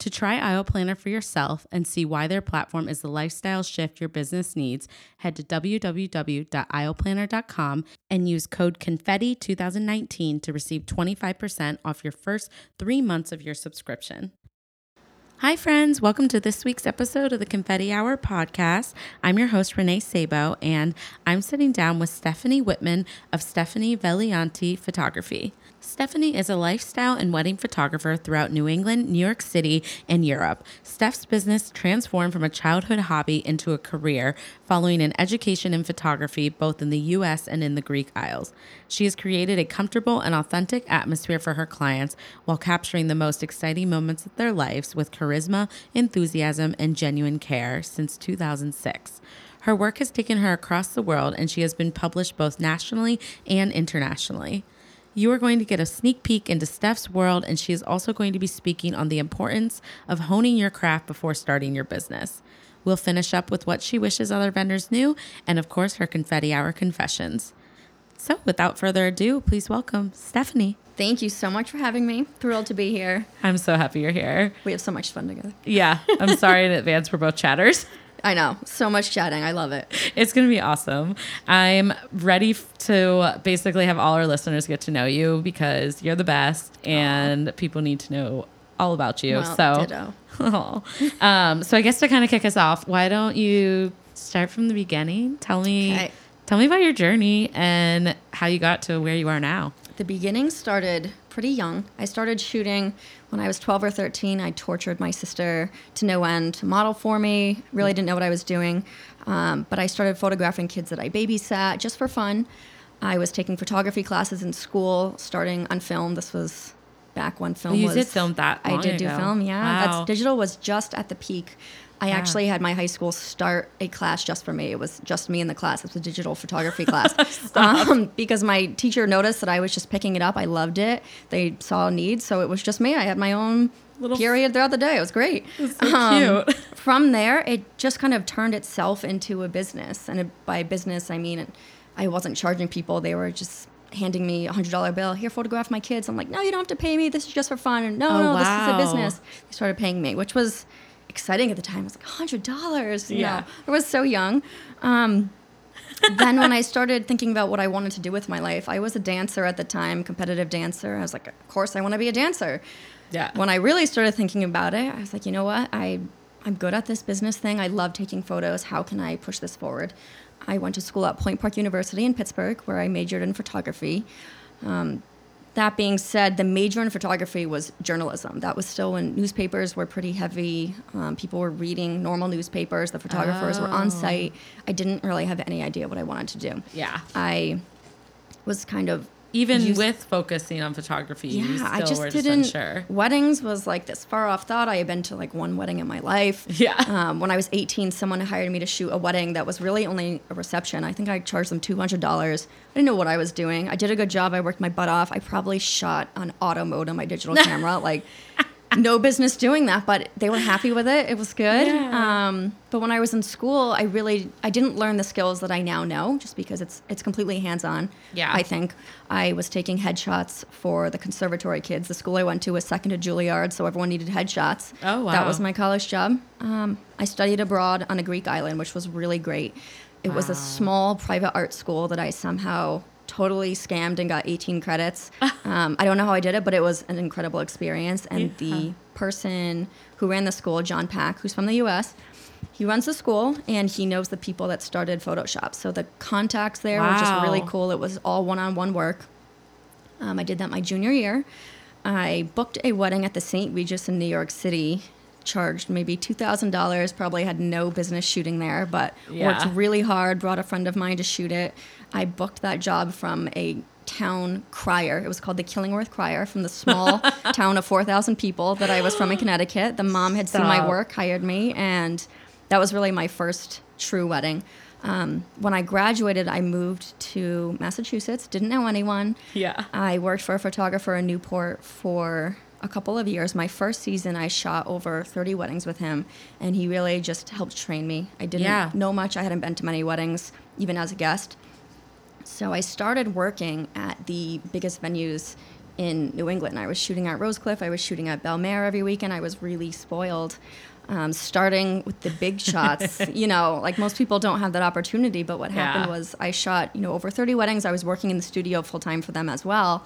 To try Aisle Planner for yourself and see why their platform is the lifestyle shift your business needs, head to www.aisleplanner.com and use code CONFETTI2019 to receive 25% off your first three months of your subscription. Hi, friends. Welcome to this week's episode of the Confetti Hour podcast. I'm your host, Renee Sabo, and I'm sitting down with Stephanie Witman of Stephanie Vegliante Photography. Stephanie is a lifestyle and wedding photographer throughout New England, New York City, and Europe. Steph's business transformed from a childhood hobby into a career following an education in photography both in the US and in the Greek Isles. She has created a comfortable and authentic atmosphere for her clients while capturing the most exciting moments of their lives with charisma, enthusiasm, and genuine care since 2006. Her work has taken her across the world and she has been published both nationally and internationally. You are going to get a sneak peek into Steph's world, and she is also going to be speaking on the importance of honing your craft before starting your business. We'll finish up with what she wishes other vendors knew, and of course, her confetti hour confessions. So, without further ado, please welcome Stephanie. Thank you so much for having me. Thrilled to be here. I'm so happy you're here. We have so much fun together. Yeah, I'm sorry in advance. We're both chatters. I know. So much chatting. I love it. It's going to be awesome. I'm ready to basically have all our listeners get to know you because you're the best and people need to know all about you. Well, so, um, so I guess to kind of kick us off, why don't you start from the beginning? Tell me, Okay. tell me about your journey and how you got to where you are now. The beginning started pretty young. I started shooting when I was 12 or 13. I tortured my sister to no end to model for me. Really didn't know what I was doing. Um, but I started photographing kids that I babysat just for fun. I was taking photography classes in school, starting on film. This was back when film Oh, you was. did film that I did do film, yeah. Wow. That's digital was just at the peak. I actually had my high school start a class just for me. It was just me in the class. It was a digital photography class um, because my teacher noticed that I was just picking it up. I loved it. They saw a need, so it was just me. I had my own Little- period throughout the day. It was great. so cute. from there, it just kind of turned itself into a business, and it, by business I mean I wasn't charging people. They were just handing me a hundred dollar bill. Here, photograph my kids. I'm like, no, you don't have to pay me. This is just for fun. And no, Oh, no, this is a business. They started paying me, which was exciting at the time. It was like hundred dollars. Yeah. know, I was so young. Um, then when I started thinking about what I wanted to do with my life, I was a dancer at the time, competitive dancer. I was like, of course I want to be a dancer. Yeah. When I really started thinking about it, I was like, you know what? I I'm good at this business thing. I love taking photos. How can I push this forward? I went to school at Point Park University in Pittsburgh, where I majored in photography. Um, that being said, the major in photography was journalism. That was still when newspapers were pretty heavy. Um, people were reading normal newspapers. The photographers were on Oh. site. I didn't really have any idea what I wanted to do. yeah. I was kind of Even used- with focusing on photography, you yeah, still I just were didn't. just unsure. Weddings was like this far off thought. I had been to like one wedding in my life. Yeah. Um, when I was 18, someone hired me to shoot a wedding that was really only a reception. I think I charged them $200. I didn't know what I was doing. I did a good job. I worked my butt off. I probably shot on auto mode on my digital camera. Like, no business doing that, but they were happy with it. It was good. Yeah. Um, but when I was in school, I really I didn't learn the skills that I now know, just because it's it's completely hands on. Yeah. I think I was taking headshots for the conservatory kids. The school I went to was second to Juilliard, so everyone needed headshots. Oh, wow, That was my college job. Um, I studied abroad on a Greek island, which was really great. It was a small private art school that I somehow totally scammed and got 18 credits. um, I don't know how I did it, but it was an incredible experience. And Yeah. the person who ran the school, John Pack, who's from the US, he runs the school and he knows the people that started Photoshop. So the contacts there were just really cool. It was all one on one work. Um, I did that my junior year. I booked a wedding at the St. Regis in New York City, charged maybe $2,000, probably had no business shooting there, but Yeah. worked really hard, brought a friend of mine to shoot it. I booked that job from a town crier. It was called the Killingworth Crier from the small town of 4,000 people that I was from in Connecticut. The mom had seen my work, hired me, and that was really my first true wedding. Um, when I graduated, I moved to Massachusetts, didn't know anyone. Yeah. I worked for a photographer in Newport for a couple of years. My first season, I shot over 30 weddings with him, and he really just helped train me. I didn't Yeah. know much. I hadn't been to many weddings, even as a guest. So I started working at the biggest venues in New England. I was shooting at Rosecliff. I was shooting at Belle Mer every weekend. I was really spoiled. Um, starting with the big shots, you know, like most people don't have that opportunity. But what happened was I shot, you know, over 30 weddings. I was working in the studio full time for them as well.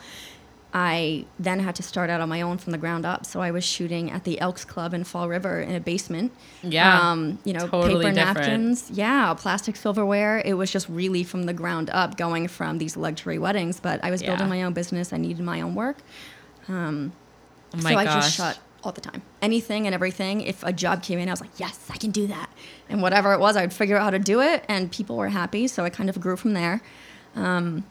I then had to start out on my own from the ground up. So I was shooting at the Elks Club in Fall River in a basement. Yeah. Um, you know, Totally paper different. napkins. Yeah, plastic silverware. It was just really from the ground up going from these luxury weddings. But I was Yeah. building my own business. I needed my own work. oh my so gosh. I just shot all the time. Anything and everything. If a job came in, I was like, yes, I can do that. And whatever it was, I would figure out how to do it. And people were happy. So I kind of grew from there. Um,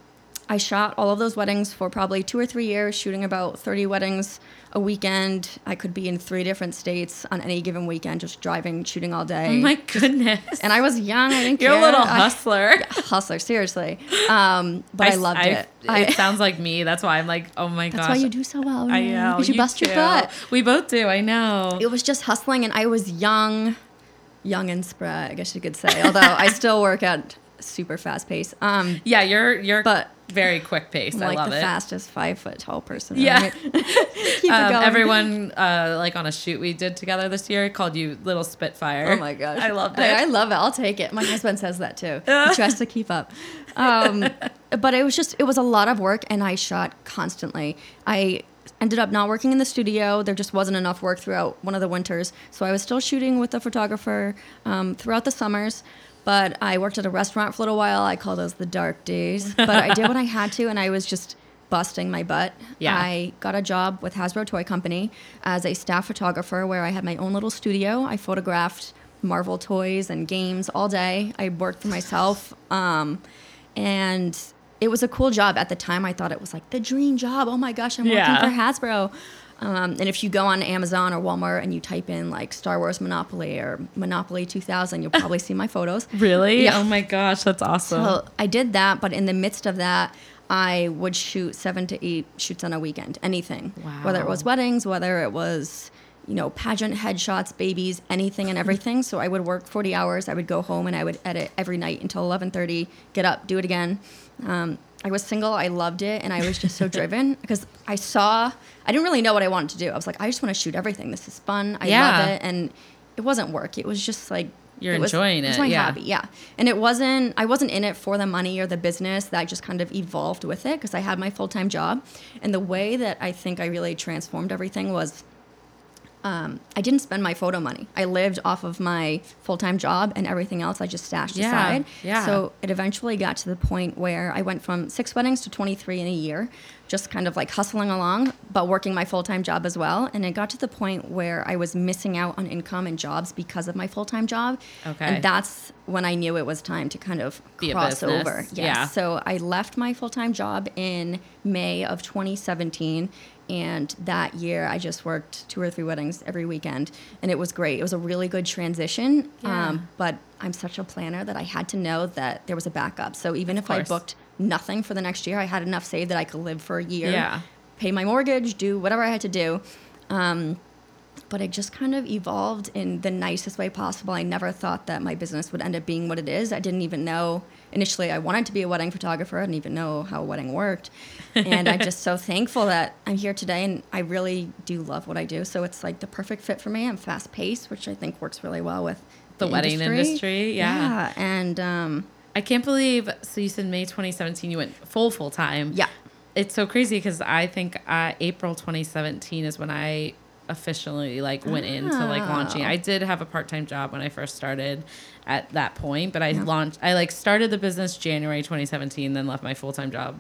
I shot all of those weddings for probably two or three years, shooting about 30 weddings a weekend. I could be in three different states on any given weekend, just driving, shooting all day. Oh my goodness. and I was young. I didn't You're a care. little I- hustler. hustler, seriously. Um, but I loved I- it. It I, sounds like me. That's why I'm like, oh my that's gosh. That's why you do so well. I know. Because you, bust your butt. We both do. I know. It was just hustling, and I was young, young and spry, I guess you could say. Although I still work at super fast pace. Um, yeah, you're you're But- very quick pace. I'm I like love the it. fastest five foot tall person. Yeah. right? Keep it Um, going. everyone, uh, like on a shoot we did together this year, called you Little Spitfire. Oh my gosh. I love it. I, I love it. I'll take it. My husband says that too. He tries to keep up. Um, but it was just, it was a lot of work and I shot constantly. I ended up not working in the studio. There just wasn't enough work throughout one of the winters. So I was still shooting with the photographer um, throughout the summers. But I worked at a restaurant for a little while. I call those the dark days. But I did what I had to and I was just busting my butt. Yeah. I got a job with Hasbro Toy Company as a staff photographer where I had my own little studio. I photographed Marvel toys and games all day. I worked for myself. Um, and it was a cool job. At the time, I thought it was like the dream job. Oh my gosh, I'm Yeah. working for Hasbro. Um, and if you go on Amazon or Walmart and you type in like Star Wars Monopoly or Monopoly 2000, you'll probably see my photos. Really? Yeah. Oh my gosh, that's awesome. So I did that, but in the midst of that, I would shoot seven to eight shoots on a weekend, anything. Wow. Whether it was weddings, whether it was, you know, pageant headshots, babies, anything and everything. so I would work 40 hours. I would go home and I would edit every night until 11:30. Get up, do it again. Um, I was single. I loved it, and I was just so driven because I saw. I didn't really know what I wanted to do. I was like, I just want to shoot everything. This is fun. I Yeah. love it, and it wasn't work. It was just like You're it was, enjoying It was it, my yeah. hobby, yeah. And it wasn't. I wasn't in it for the money or the business. That just kind of evolved with it because I had my full time job, and the way that I think I really transformed everything was. Um, I didn't spend my photo money. I lived off of my full time job, and everything else I just stashed Yeah, aside. yeah. So it eventually got to the point where I went from six weddings to 23 in a year, just kind of like hustling along, but working my full time job as well. And it got to the point where I was missing out on income and jobs because of my full time job. Okay. And that's when I knew it was time to kind of Be cross over. Yes. Yeah. So I left my full time job in May of 2017. And that year, I just worked two or three weddings every weekend, and it was great. It was a really good transition. Yeah. Um, but I'm such a planner that I had to know that there was a backup. So even if I booked nothing for the next year, I had enough saved that I could live for a year, Yeah. pay my mortgage, do whatever I had to do. Um, but it just kind of evolved in the nicest way possible. I never thought that my business would end up being what it is. I didn't even know initially I wanted to be a wedding photographer. I didn't even know how a wedding worked. And I'm just so thankful that I'm here today and I really do love what I do. So it's like the perfect fit for me. I'm fast paced, which I think works really well with The wedding industry, yeah. and um, I can't believe. So you said May 2017, you went full full time. yeah, It's so crazy because I think uh, April 2017 is when I officially like went into like launching. Oh. I did have a part time job when I first started at that point, but I launched. I like started the business January 2017, then left my full time job.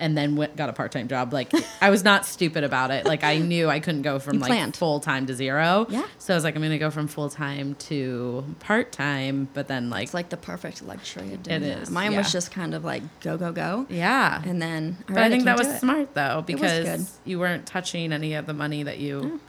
And then went, got a part time job. Like I was not stupid about it. Like I knew I couldn't go from You like planned. full time to zero. Yeah. So I was like, I'm gonna go from full time to part time. But then like, it's like the perfect luxury of It doing is, Mine yeah. was just kind of like go go go, yeah. and then But I think that was it. smart though because you weren't touching any of the money that you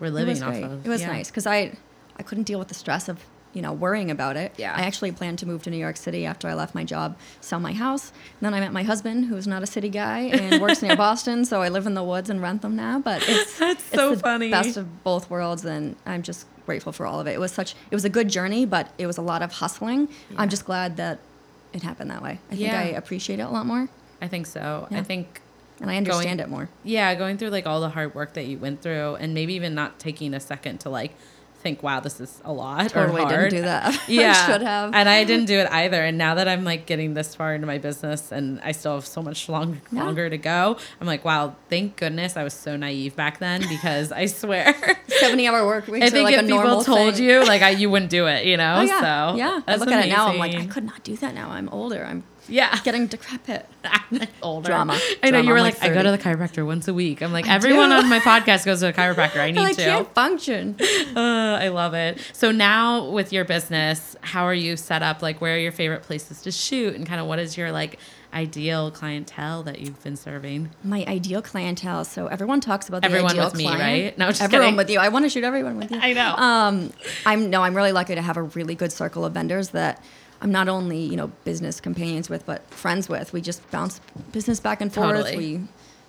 were living off great. of. It was Yeah. nice because I I couldn't deal with the stress of you know worrying about it. Yeah. I actually planned to move to New York City after I left my job, sell my house. And then I met my husband, who's not a city guy and works near Boston, so I live in the woods and rent them now. But it's That's it's so the funny. Best of both worlds, and I'm just grateful for all of it. It was such it was a good journey, but it was a lot of hustling. I'm just glad that it happened that way. I think Yeah. I appreciate it a lot more, I think so. I think and I understand it more. yeah, going through like all the hard work that you went through and maybe even not taking a second to like think, wow, this is a lot. Totally or didn't hard. do that. Yeah. Should have. And I didn't do it either. And now that I'm like getting this far into my business and I still have so much long, Yeah. longer to go, I'm like, wow, thank goodness I was so naive back then because I swear. 70 hour work weeks I are think like if a people normal told thing. you, like, I, you wouldn't do it, you know? Oh yeah, So yeah. I look at it now. I'm like, I could not do that now. I'm older. I'm yeah. getting decrepit. older. Drama. I know Drama. you were like, like I go to the chiropractor once a week. I'm like, I everyone do. on my podcast goes to a chiropractor. I need I to. can't function. Uh, I love it. So now with your business, how are you set up? Like, where are your favorite places to shoot, and kind of what is your like ideal clientele that you've been serving? My ideal clientele. So everyone talks about the Everyone ideal with me, client. right? No, just everyone kidding. with you. I want to shoot everyone with you. I know. Um, I'm no, I'm really lucky to have a really good circle of vendors that I'm not only you know business companions with, but friends with. We just bounce business back and forth. Totally. We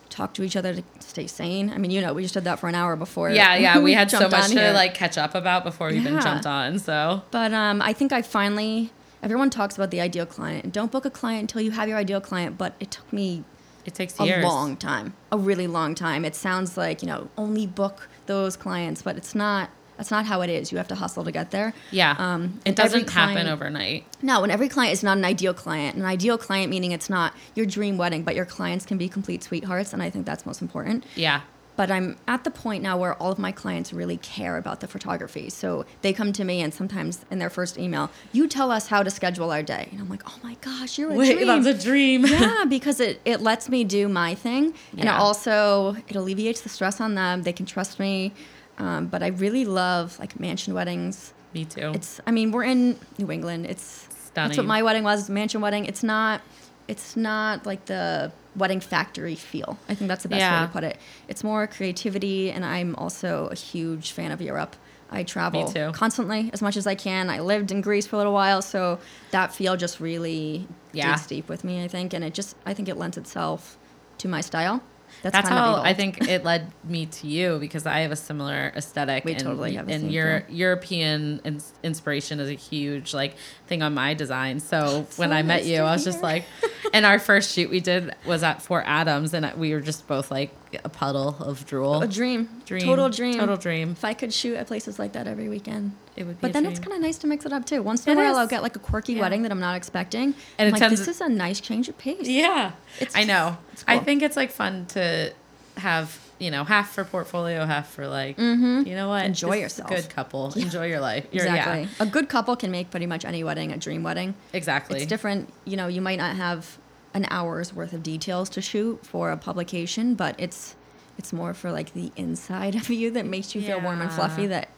talk to each other to stay sane. I mean, you know, we just did that for an hour before. yeah, yeah. We had so much to here. like catch up about before we even jumped on. So But um, I think I finally. Everyone talks about the ideal client, and don't book a client until you have your ideal client. But it took me it takes a years. long time, a really long time. It sounds like you know only book those clients, but it's not. That's not how it is. You have to hustle to get there. Yeah. Um, it doesn't happen overnight. No, and every client is not an ideal client. An ideal client meaning it's not your dream wedding, but your clients can be complete sweethearts, and I think that's most important. Yeah. But I'm at the point now where all of my clients really care about the photography. So they come to me, and sometimes in their first email, you tell us how to schedule our day. And I'm like, oh my gosh, you're a Wait, dream. that's a dream. yeah, because it, it lets me do my thing. And it also, it alleviates the stress on them. They can trust me. Um, but I really love like mansion weddings. Me too. It's, I mean, we're in New England. It's stunning. That's what my wedding was, mansion wedding. It's not, it's not like the wedding factory feel. I think that's the best way to put it. It's more creativity, and I'm also a huge fan of Europe. I travel constantly as much as I can. I lived in Greece for a little while, so that feel just really Yeah. digs deep with me. I think, and it just I think it lends itself to my style. That's, That's how. I think it led me to you because I have a similar aesthetic. We and, totally have and your thing. European ins- inspiration is a huge like thing on my design. So when so I met you, I was just like, and our first shoot we did was at Fort Adams, and we were just both like a puddle of drool. a dream, Dream. total dream, Total dream. If I could shoot at places like that every weekend, It would be. But a then it's kind of nice to mix it up too. Once in It a while, is. I'll get like a quirky Yeah. wedding that I'm not expecting. And I'm it like, this is a nice change of pace. Yeah, It's I know. it's I think it's like fun to have you know half for portfolio, half for like mm-hmm. you know what. Enjoy This is a yourself. Good couple, enjoy your life. You're- Exactly. Yeah, A good couple can make pretty much any wedding a dream wedding. exactly. It's different. You know, you might not have an hour's worth of details to shoot for a publication, but it's it's more for like the inside of you that makes you feel warm and fluffy. That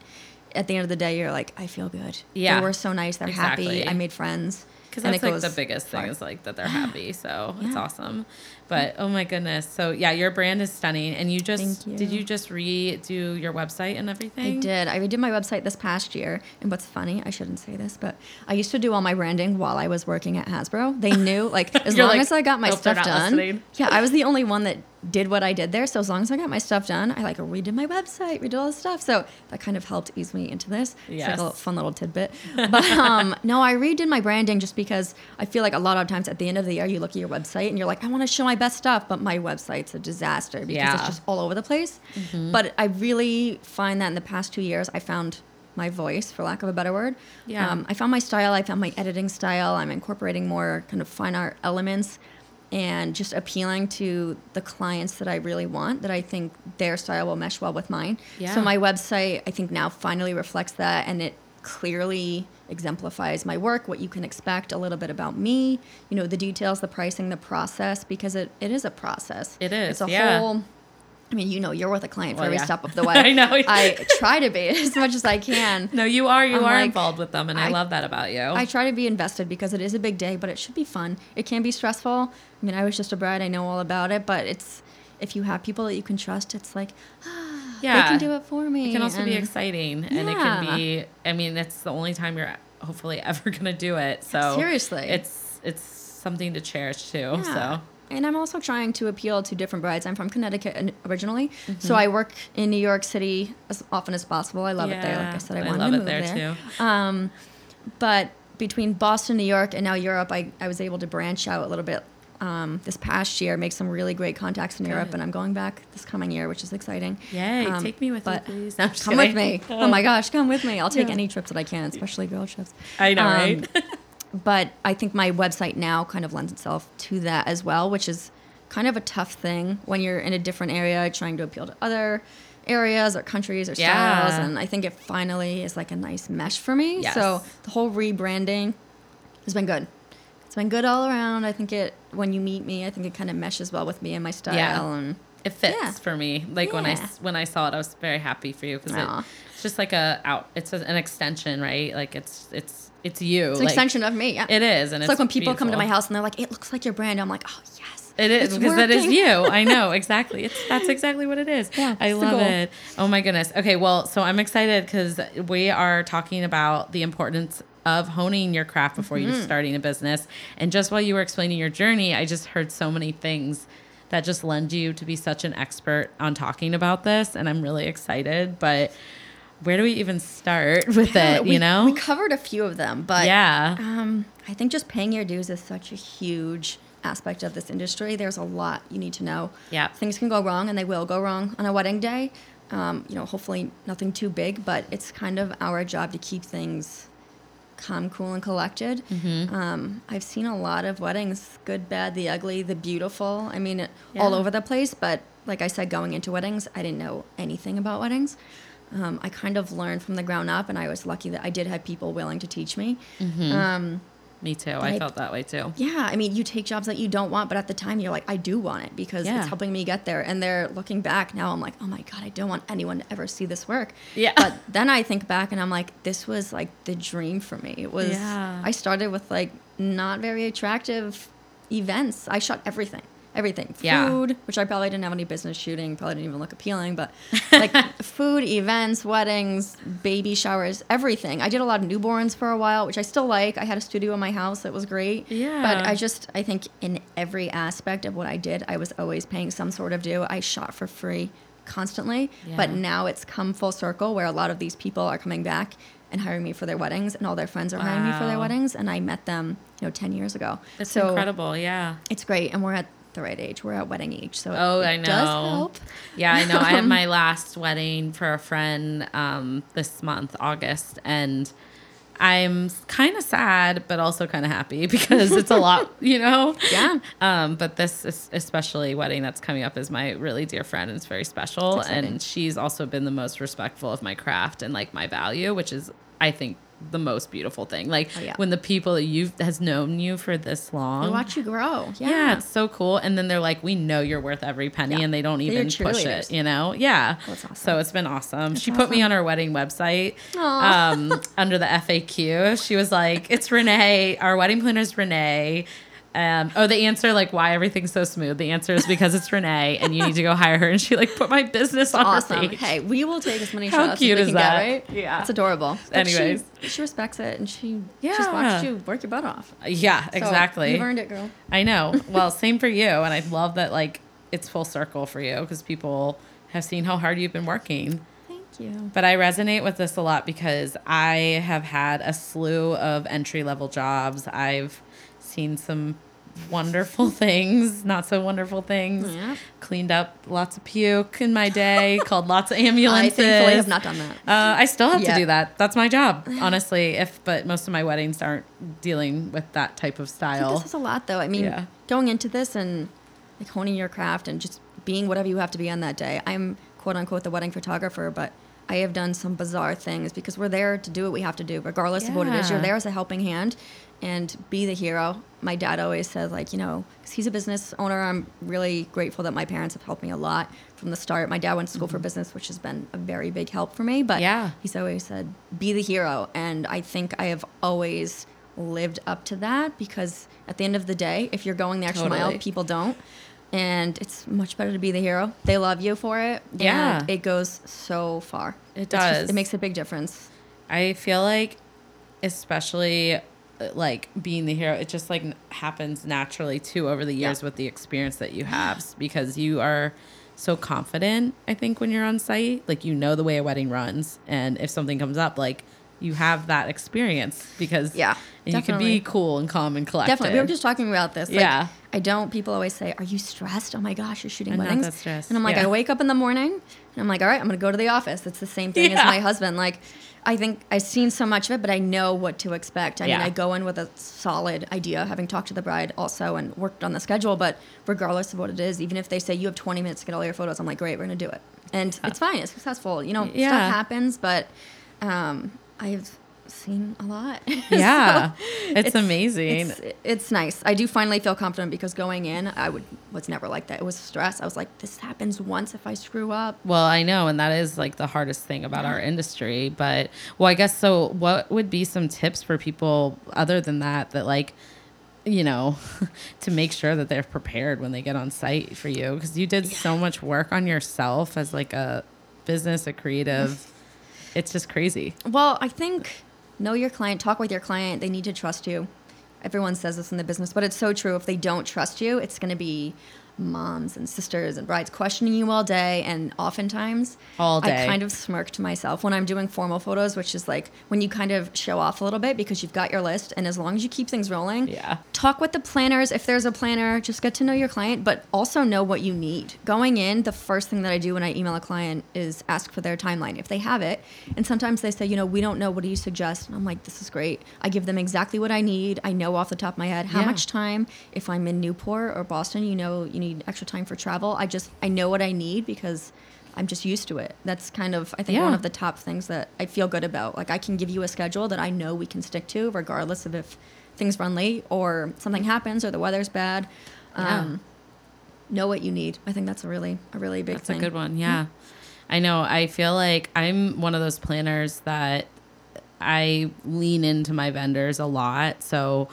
at the end of the day, you're like, I feel good. Yeah. They were so nice. They're Exactly. happy. I made friends. Because that's like the biggest thing is like that they're happy. So it's awesome. But oh my goodness. So yeah, your brand is stunning. And you just Thank did you. you just redo your website and everything? I did. I redid my website this past year. And what's funny, I shouldn't say this, but I used to do all my branding while I was working at Hasbro. They knew, like, as long like, as I got my stuff done. listening." Yeah, I was the only one that did what I did there. So as long as I got my stuff done, I like redid my website, redid all the stuff. So that kind of helped ease me into this. It's like a fun little tidbit. But um, no, I redid my branding just because I feel like a lot of times at the end of the year, you look at your website and you're like, I want to show my best stuff, but my website's a disaster because Yeah. it's just all over the place. But I really find that in the past two years, I found my voice, for lack of a better word. Yeah. Um, I found my style. I found my editing style. I'm incorporating more kind of fine art elements and just appealing to the clients that I really want, that I think their style will mesh well with mine. Yeah. So my website, I think now finally reflects that and it clearly exemplifies my work, what you can expect, a little bit about me, you know, the details, the pricing, the process, because it, it is a process. It is, It's a yeah. whole I mean, you know, you're with a client for Well, every yeah. step of the way. I know. I try to be as much as I can. No, you are. You I'm are like, involved with them, and I, I- love that about you. I try to be invested because it is a big day, but it should be fun. It can be stressful. I mean, I was just a bride. I know all about it, but it's if you have people that you can trust, it's like ah, Yeah. they can do it for me. It can also be and- exciting, and it can be. I mean, it's the only time you're hopefully ever gonna do it. So Seriously. it's it's something to cherish too. Yeah. So And I'm also trying to appeal to different brides. I'm from Connecticut originally, Mm-hmm. so I work in New York City as often as possible. I love it there. Like I said, I, I love to it move there, there, too. Um, but between Boston, New York, and now Europe, I, I was able to branch out a little bit um, this past year, make some really great contacts in Europe, and I'm going back this coming year, which is exciting. yay, Um, take me with you, please. No, Come with me. Oh my gosh, come with me. I'll take Yeah. any trips that I can, especially girl trips. I know, Um, right? but I think my website now kind of lends itself to that as well, which is kind of a tough thing when you're in a different area trying to appeal to other areas or countries or styles. Yeah. And I think it finally is like a nice mesh for me. Yes. So the whole rebranding has been good. It's been good all around. I think it when you meet me, I think it kind of meshes well with me and my style. Yeah. And it fits Yeah. for me. Like when I when I saw it, I was very happy for you because it, it's just like a out. It's an extension, right? Like it's it's it's you. it's an like, extension of me. Yeah. It is, and it's, it's, like when people come to my house and they're like, "It looks like your brand." I'm like, "Oh yes, It is because that is you. I know exactly. It's that's exactly what it is. Yeah, I love it. Oh my goodness. Okay, well, so I'm excited because we are talking about the importance of honing your craft before Mm-hmm. you're starting a business. And just while you were explaining your journey, I just heard so many things that just lend you to be such an expert on talking about this, and I'm really excited. But where do we even start with it? we, you know? we covered a few of them, but yeah. Um, I think just paying your dues is such a huge aspect of this industry. There's a lot you need to know. Yeah. Things can go wrong, and they will go wrong on a wedding day. Um, you know, hopefully nothing too big, but it's kind of our job to keep things calm, cool, and collected. Mm-hmm. Um, I've seen a lot of weddings good, bad, the ugly, the beautiful. I mean, all over the place, but like I said, going into weddings, I didn't know anything about weddings. Um, I kind of learned from the ground up, and I was lucky that I did have people willing to teach me. Um, Me too. I I- felt that way too. yeah, I mean, you take jobs that you don't want, but at the time you're like, I do want it because Yeah. it's helping me get there. And they're looking back now, I'm like, oh my God, I don't want anyone to ever see this work. Yeah. But then I think back and I'm like, this was like the dream for me. It was, Yeah. I started with like not very attractive events. I shot everything. Everything. Yeah. Food, which I probably didn't have any business shooting, probably didn't even look appealing, but like food, events, weddings, baby showers, everything. I did a lot of newborns for a while, which I still like. I had a studio in my house that was great. Yeah. But I just, I think in every aspect of what I did, I was always paying some sort of due. I shot for free constantly. But now it's come full circle where a lot of these people are coming back and hiring me for their weddings, and all their friends are hiring me for their weddings. And I met them, you know, 10 years ago. It's so incredible. Yeah. It's great. And we're at the right age. We're at wedding age. So Oh, it I know. does help. Yeah, I know. I had my last wedding for a friend um, this month, August, and I'm kind of sad, but also kind of happy because it's a lot, you know. Yeah. Um, but this is especially wedding that's coming up is my really dear friend, and it's very special. It's and she's also been the most respectful of my craft and like my value, which is, I think, the most beautiful thing. Like Oh, yeah. when the people that you've has known you for this long, We watch you grow. Yeah. yeah. it's so cool. And then they're like, we know you're worth every penny, Yeah. and they don't even push it, you know? Yeah. Awesome. So it's been awesome. That's she put me on her wedding website um, under the FAQ. She was like, it's Renee. Our wedding planner is Renee. Um, oh, the answer, like, why everything's so smooth. The answer is because it's Renee, and you need to go hire her. And she like put my business on Awesome. her page. Hey, we will take as many How shots cute as is we can that? get, right? Yeah. It's adorable. But she- Anyways. She, respects it and she Yeah. just watched you work your butt off. Yeah, So, exactly. You've earned it, girl. I know. Well, same for you. And I love that like it's full circle for you because people have seen how hard you've been working. Thank you. But I resonate with this a lot because I have had a slew of entry level jobs. I've seen some wonderful things, not so wonderful things. Yeah. Cleaned up lots of puke in my day, called lots of I ambulances. thankfully have not done that. Uh, I still have Yeah. to do that. That's my job, honestly. If but most of my weddings aren't dealing with that type of I style. this is a lot, though. I mean, Yeah. going into this and like honing your craft and just being whatever you have to be on that day. I'm quote unquote the wedding photographer, but I have done some bizarre things because we're there to do what we have to do, regardless of what it is. You're there as a helping hand and be the hero. My dad always says, like, you know, 'cause he's a business owner. I'm really grateful that my parents have helped me a lot from the start. My dad went to school for business, which has been a very big help for me. But Mm-hmm. Yeah. he's always said, be the hero. And I think I have always lived up to that because at the end of the day, if you're going the extra mile, people don't. And it's much better to be the hero. They love you for it. Yeah. It goes so far. It It's just- does. it makes a big difference. I feel like, especially uh, like being the hero, it just like happens naturally too over the years Yeah. with the experience that you have because you are so confident. I think when you're on site, like you know the way a wedding runs, and if something comes up, like you have that experience because Yeah, and you can be cool and calm and collected. Definitely. We were just talking about this. Like, Yeah. I don't, people always say, Are you stressed? Oh my gosh, you're shooting I'm not weddings. that stressed. And I'm like, Yeah. I wake up in the morning and I'm like, All right, I'm going to go to the office. It's the same thing Yeah. as my husband. Like, I think I've seen so much of it, but I know what to expect. I mean, I go in with a solid idea, having talked to the bride also and worked on the schedule. But regardless of what it is, even if they say you have 20 minutes to get all your photos, I'm like, Great, we're going to do it. And it's fine. It's successful. You know, Yeah. stuff happens, but um, I've seen a lot. Yeah, So it's, amazing. It's, it's nice. I do finally feel confident because going in, I would was never like that. It was stress. I was like, this happens once if I screw up. Well, I know, and that is like the hardest thing about our industry. But well, I guess so. What would be some tips for people other than that that like, you know, to make sure that they're prepared when they get on site for you because you did so much work on yourself as like a business, a creative. It's just crazy. Well, I think know your client, talk with your client. They need to trust you. Everyone says this in the business, but it's so true. If they don't trust you, it's going to be moms and sisters and brides questioning you all day and oftentimes All day. I kind of smirk to myself when I'm doing formal photos, which is like when you kind of show off a little bit because you've got your list and as long as you keep things rolling, Yeah. talk with the planners if there's a planner, just get to know your client, but also know what you need. Going in, the first thing that I do when I email a client is ask for their timeline if they have it. And sometimes they say, you know, we don't know, what do you suggest? And I'm like, this is great. I give them exactly what I need. I know off the top of my head how Yeah. much time. If I'm in Newport or Boston, you know, you need extra time for travel. I just, I know what I need because I'm just used to it. That's kind of, I think, Yeah. one of the top things that I feel good about. Like, I can give you a schedule that I know we can stick to, regardless of if things run late or something happens or the weather's bad. Yeah. Um, know what you need. I think that's a really, a really big That's thing. a good one. Yeah. I know. I feel like I'm one of those planners that I lean into my vendors a lot. So,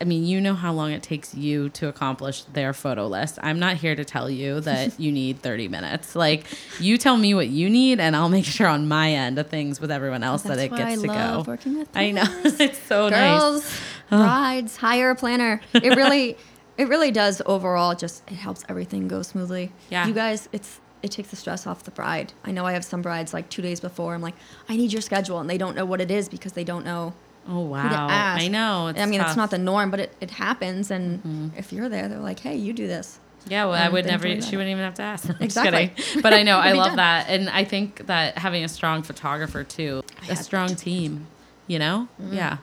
I mean, you know how long it takes you to accomplish their photo list. I'm not here to tell you that you need 30 minutes. Like, you tell me what you need, and I'll make sure on my end of things with everyone else that it why gets I to love go. working with I know. it's so nice. Girls, brides, hire a planner. It really, it really does overall. Just it helps everything go smoothly. Yeah. You guys, it's it takes the stress off the bride. I know I have some brides like two days before. I'm like, I need your schedule, and they don't know what it is because they don't know Oh, wow. I know. It's I mean, tough. It's not the norm, but it, it happens. And if you're there, they're like, hey, you do this. Yeah, well, I would never. She wouldn't even have to ask. Exactly. But I know I love done. that, and I think that having a strong photographer too, a strong team, you know, Mm-hmm. yeah.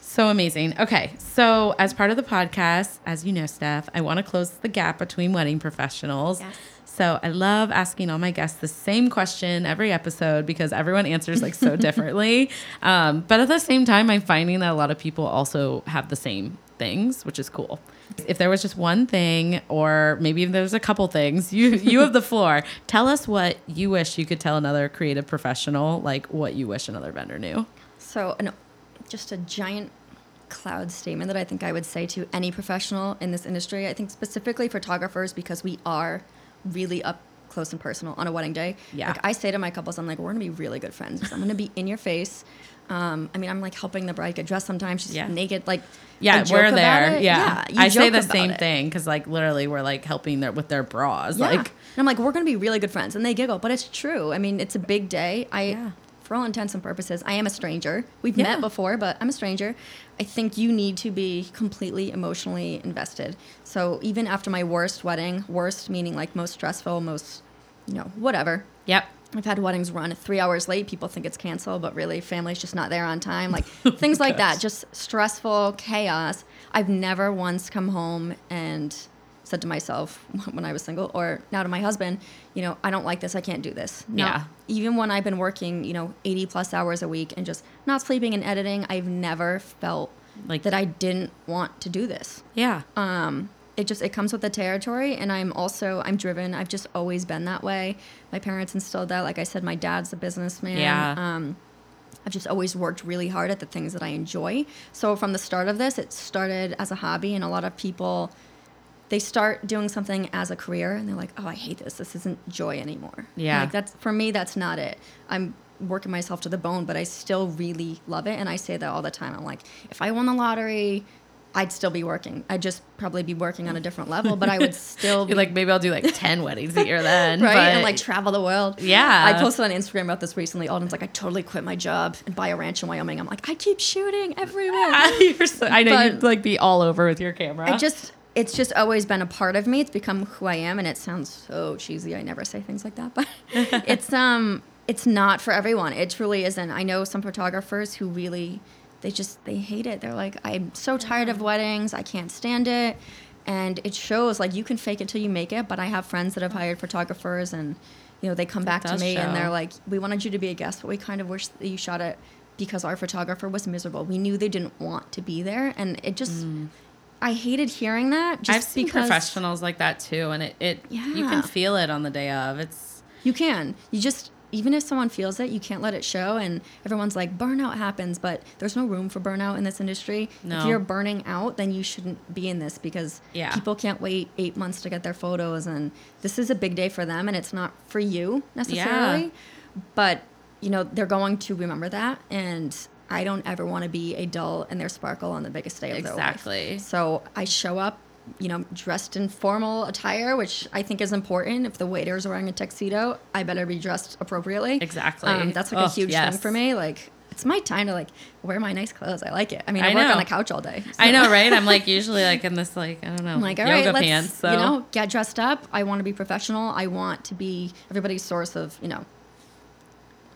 So amazing. Okay, so as part of the podcast, as you know, Steph, I want to close the gap between wedding professionals. Yes. So I love asking all my guests the same question every episode because everyone answers like so differently. Um, but at the same time, I'm finding that a lot of people also have the same things, which is cool. If there was just one thing, or maybe even there's a couple things, you you have the floor. Tell us what you wish you could tell another creative professional, like what you wish another vendor knew. So, an, just a giant cloud statement that I think I would say to any professional in this industry. I think specifically photographers because we are really up close and personal on a wedding day. Yeah. Like I say to my couples, I'm like, we're gonna be really good friends. I'm gonna be in your face. Um, I mean, I'm like helping the bride get dressed sometimes. She's Yeah. naked. Like, Yeah, we're there. Yeah, you I say the same it. thing because like literally we're like helping their with their bras. Yeah. Like and I'm like, we're gonna be really good friends, and they giggle, but it's true. I mean, it's a big day. I Yeah. For all intents and purposes, I am a stranger. We've Yeah. met before, but I'm a stranger. I think you need to be completely emotionally invested. So even after my worst wedding, worst meaning like most stressful, most, you know, whatever. Yep. I've had weddings run three hours late. People think it's canceled, but really, family's just not there on time. Like oh things like that, just stressful chaos. I've never once come home and said to myself when I was single, or now to my husband, you know, I don't like this. I can't do this. No. Yeah. Even when I've been working, you know, 80 plus hours a week and just not sleeping and editing, I've never felt Like- that I didn't want to do this Yeah. um, it just it comes with the territory and i'm also i'm driven i've just always been that way my parents instilled that like i said my dad's a businessman Yeah. um, i've just always worked really hard at the things that i enjoy so from the start of this it started as a hobby and a lot of people they start doing something as a career and they're like oh i hate this. This isn't joy anymore. Yeah. like that's for me that's not it. I'm working myself to the bone but i still really love it. And i say that all the time. I'm like if i won the lottery i'd still be working. I'd just probably be working on a different level but i would still be You're like, maybe I'll do like 10 weddings a year then. right? But- and like travel the world. Yeah. i posted on instagram about this recently. Alden's like i totally quit my job and buy a ranch in wyoming. I'm like i keep shooting everywhere. You're so, I know But- you'd like be all over with your camera. I just it's just always been a part of me. It's become who I am and it sounds so cheesy. I never say things like that, but it's um it's not for everyone. It truly isn't. I know some photographers who really they just they hate it. They're like I'm so tired of weddings. I can't stand it. And it shows like you can fake it till you make it, but I have friends that have hired photographers and you know, they come back to me and they're like, "We wanted you to be a guest, but we kind of wish that you shot it because our photographer was miserable. We knew they didn't want to be there." And it just I hated hearing that just. I've seen because professionals like that too, and it, it you can feel it on the day of. It's you can. You just even if someone feels it, you can't let it show. And everyone's like, burnout happens, but there's no room for burnout in this industry. No. If you're burning out, then you shouldn't be in this because Yeah. people can't wait eight months to get their photos. And this is a big day for them, and it's not for you necessarily. But, you know, they're going to remember that. And I don't ever want to be a dull and their sparkle on the biggest day of their life. Exactly. So I show up, you know, dressed in formal attire, which I think is important. If the waiter's wearing a tuxedo, I better be dressed appropriately. Exactly. Um, that's like a Oh, huge yes. thing for me. Like, it's my time to like wear my nice clothes. I like it. I mean, I, I work know. on the couch all day. I know, right? I'm like usually like in this like I don't know I'm like, all yoga right, pants. So you know get dressed up. I want to be professional. I want to be everybody's source of you know.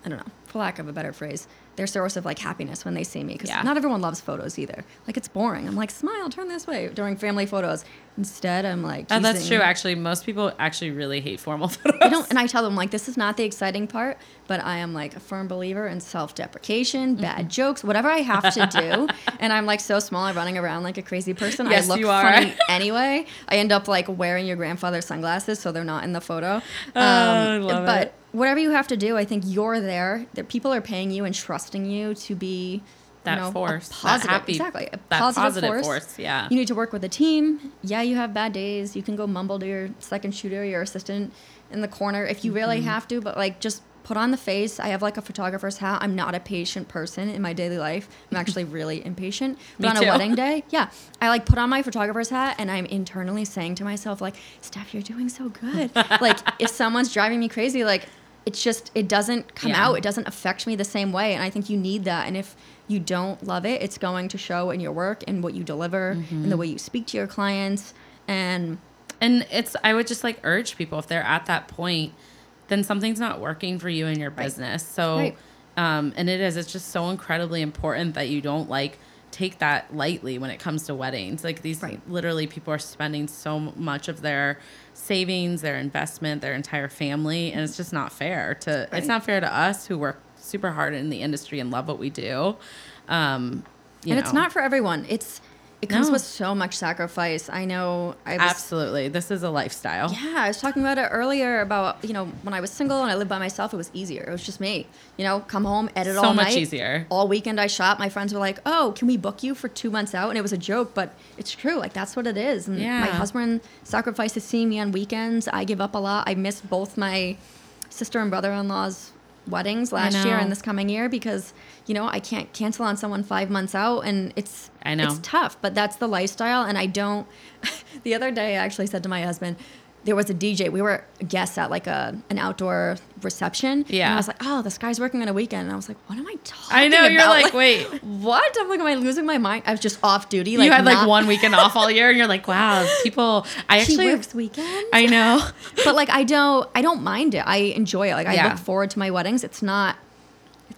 I don't know, for lack of a better phrase, their source of like happiness when they see me. Because Yeah. not everyone loves photos either. Like it's boring. I'm like, smile, turn this way during family photos. Instead, I'm like, Oh, that's true. Actually, most people actually really hate formal photos. I don't, and I tell them like this is not the exciting part, but I am like a firm believer in self-deprecation, Mm-hmm. bad jokes, whatever I have to do. and I'm like so small, I'm running around like a crazy person. Yes, I look you are. funny anyway. I end up like wearing your grandfather's sunglasses, so they're not in the photo. Um, I love but it. whatever you have to do, I think you're there. That people are paying you and trusting you to be. That you know, a force, that positive, happy- exactly, a that positive, positive force. force, yeah. you need to work with a team. Yeah, you have bad days. You can go mumble to your second shooter, your assistant in the corner if you really Mm-hmm. have to, but like just put on the face. I have like a photographer's hat. I'm not a patient person in my daily life. I'm actually really impatient. But Me on a wedding day, yeah, I like put on my photographer's hat and I'm internally saying to myself like, "Steph, you're doing so good." like if someone's driving me crazy, like it's just it doesn't come Yeah. out. It doesn't affect me the same way, and I think you need that. And if you don't love it, it's going to show in your work and what you deliver and the way you speak to your clients. And And it's I would just like urge people if they're at that point, then something's not working for you in your business. So Right. um and it is it's just so incredibly important that you don't like take that lightly when it comes to weddings. Like these Right. literally people are spending so much of their savings, their investment, their entire family and it's just not fair to Right. it's not fair to us who work super hard in the industry and love what we do. Um you and it's not for everyone. It's it comes No. with so much sacrifice. I know. I was, Absolutely. This is a lifestyle. Yeah, I was talking about it earlier about you know when I was single and I lived by myself, it was easier. It was just me. You know, come home, edit So all much night. easier. All weekend I shot. My friends were like, "Oh, can we book you for two months out?" And it was a joke, but it's true. Like that's what it is. And Yeah. my husband sacrifices seeing me on weekends. I give up a lot. I miss both my sister and brother-in-law's weddings last year and this coming year because you know I can't cancel on someone five months out, and it's I know. it's tough. But that's the lifestyle, and I don't. the other day, I actually said to my husband there was a DJ. We were guests at like a an outdoor reception. And Yeah. I was like, oh, this guy's working on a weekend. And I was like, what am I talking I know, you're about? like, wait. what? I'm like, am I losing my mind? I was just off duty. Like you had like one weekend off all year, and you're like, wow, people. I She actually, works weekends. I know. but like I don't I don't mind it. I enjoy it. Like I Yeah. look forward to my weddings. It's not.